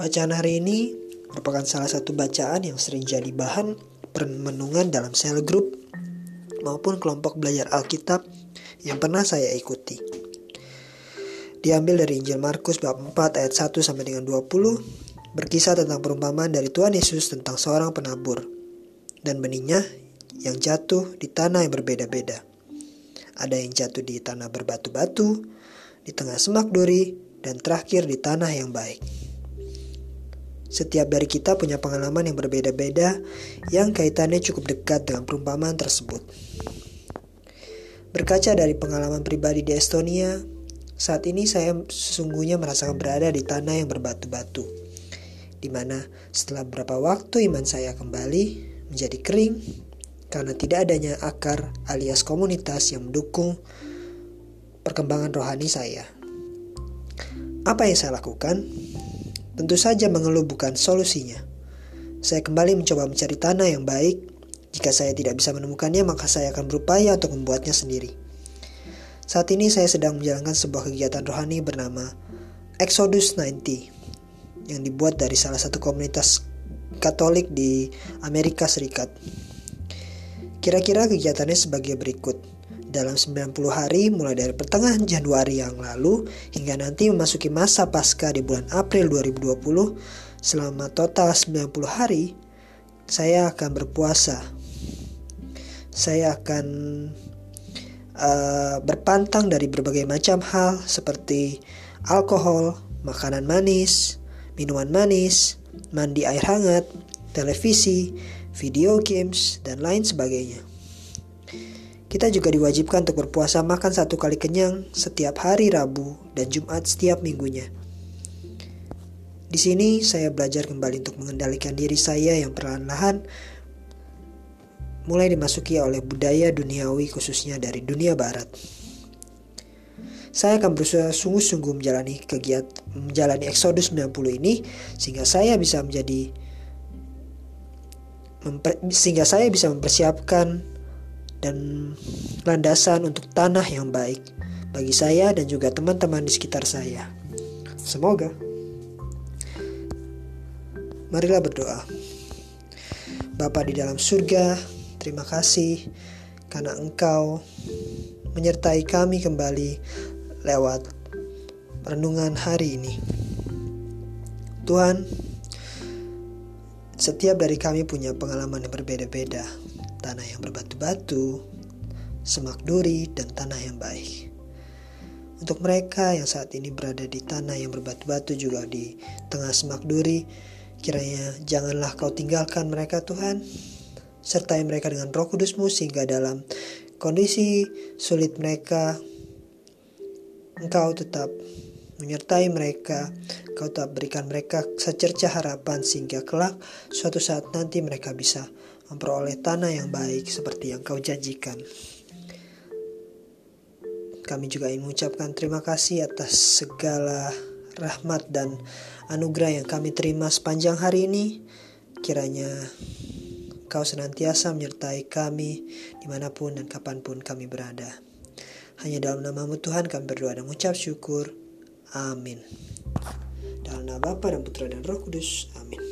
Bacaan hari ini merupakan salah satu bacaan yang sering jadi bahan permenungan dalam sel grup maupun kelompok belajar Alkitab yang pernah saya ikuti. Diambil dari Injil Markus bab 4 ayat 1 sampai dengan 20 berkisah tentang perumpamaan dari Tuhan Yesus tentang seorang penabur dan benihnya yang jatuh di tanah yang berbeda-beda. Ada yang jatuh di tanah berbatu-batu, di tengah semak duri, dan terakhir di tanah yang baik. Setiap dari kita punya pengalaman yang berbeda-beda yang kaitannya cukup dekat dengan perumpamaan tersebut. Berkaca dari pengalaman pribadi di Estonia, saat ini saya sesungguhnya merasakan berada di tanah yang berbatu-batu, di mana setelah beberapa waktu iman saya kembali menjadi kering karena tidak adanya akar alias komunitas yang mendukung perkembangan rohani saya. Apa yang saya lakukan? Tentu saja mengeluh bukan solusinya. Saya kembali mencoba mencari tanah yang baik. Jika saya tidak bisa menemukannya, maka saya akan berupaya untuk membuatnya sendiri. Saat ini saya sedang menjalankan sebuah kegiatan rohani bernama Exodus 90 yang dibuat dari salah satu komunitas Katolik di Amerika Serikat. Kira-kira kegiatannya sebagai berikut dalam 90 hari mulai dari pertengahan Januari yang lalu hingga nanti memasuki masa pasca di bulan April 2020 selama total 90 hari saya akan berpuasa saya akan uh, berpantang dari berbagai macam hal seperti alkohol, makanan manis, minuman manis, mandi air hangat, televisi, video games, dan lain sebagainya. Kita juga diwajibkan untuk berpuasa makan satu kali kenyang setiap hari Rabu dan Jumat setiap minggunya. Di sini saya belajar kembali untuk mengendalikan diri saya yang perlahan-lahan mulai dimasuki oleh budaya duniawi khususnya dari dunia barat. Saya akan berusaha sungguh-sungguh menjalani kegiatan menjalani Exodus 90 ini sehingga saya bisa menjadi sehingga saya bisa mempersiapkan dan landasan untuk tanah yang baik bagi saya dan juga teman-teman di sekitar saya. Semoga. Marilah berdoa. Bapa di dalam surga, terima kasih karena Engkau menyertai kami kembali lewat renungan hari ini. Tuhan, setiap dari kami punya pengalaman yang berbeda-beda tanah yang berbatu-batu, semak duri, dan tanah yang baik. Untuk mereka yang saat ini berada di tanah yang berbatu-batu juga di tengah semak duri, kiranya janganlah kau tinggalkan mereka Tuhan, sertai mereka dengan roh kudusmu sehingga dalam kondisi sulit mereka, engkau tetap menyertai mereka, kau tetap berikan mereka secerca harapan sehingga kelak suatu saat nanti mereka bisa memperoleh tanah yang baik seperti yang kau janjikan. Kami juga ingin mengucapkan terima kasih atas segala rahmat dan anugerah yang kami terima sepanjang hari ini. Kiranya kau senantiasa menyertai kami di mana pun dan kapan pun kami berada. Hanya dalam namamu Tuhan kami berdoa dan mengucap syukur. Amin. Dalam nama Bapa dan Putra dan Roh Kudus. Amin.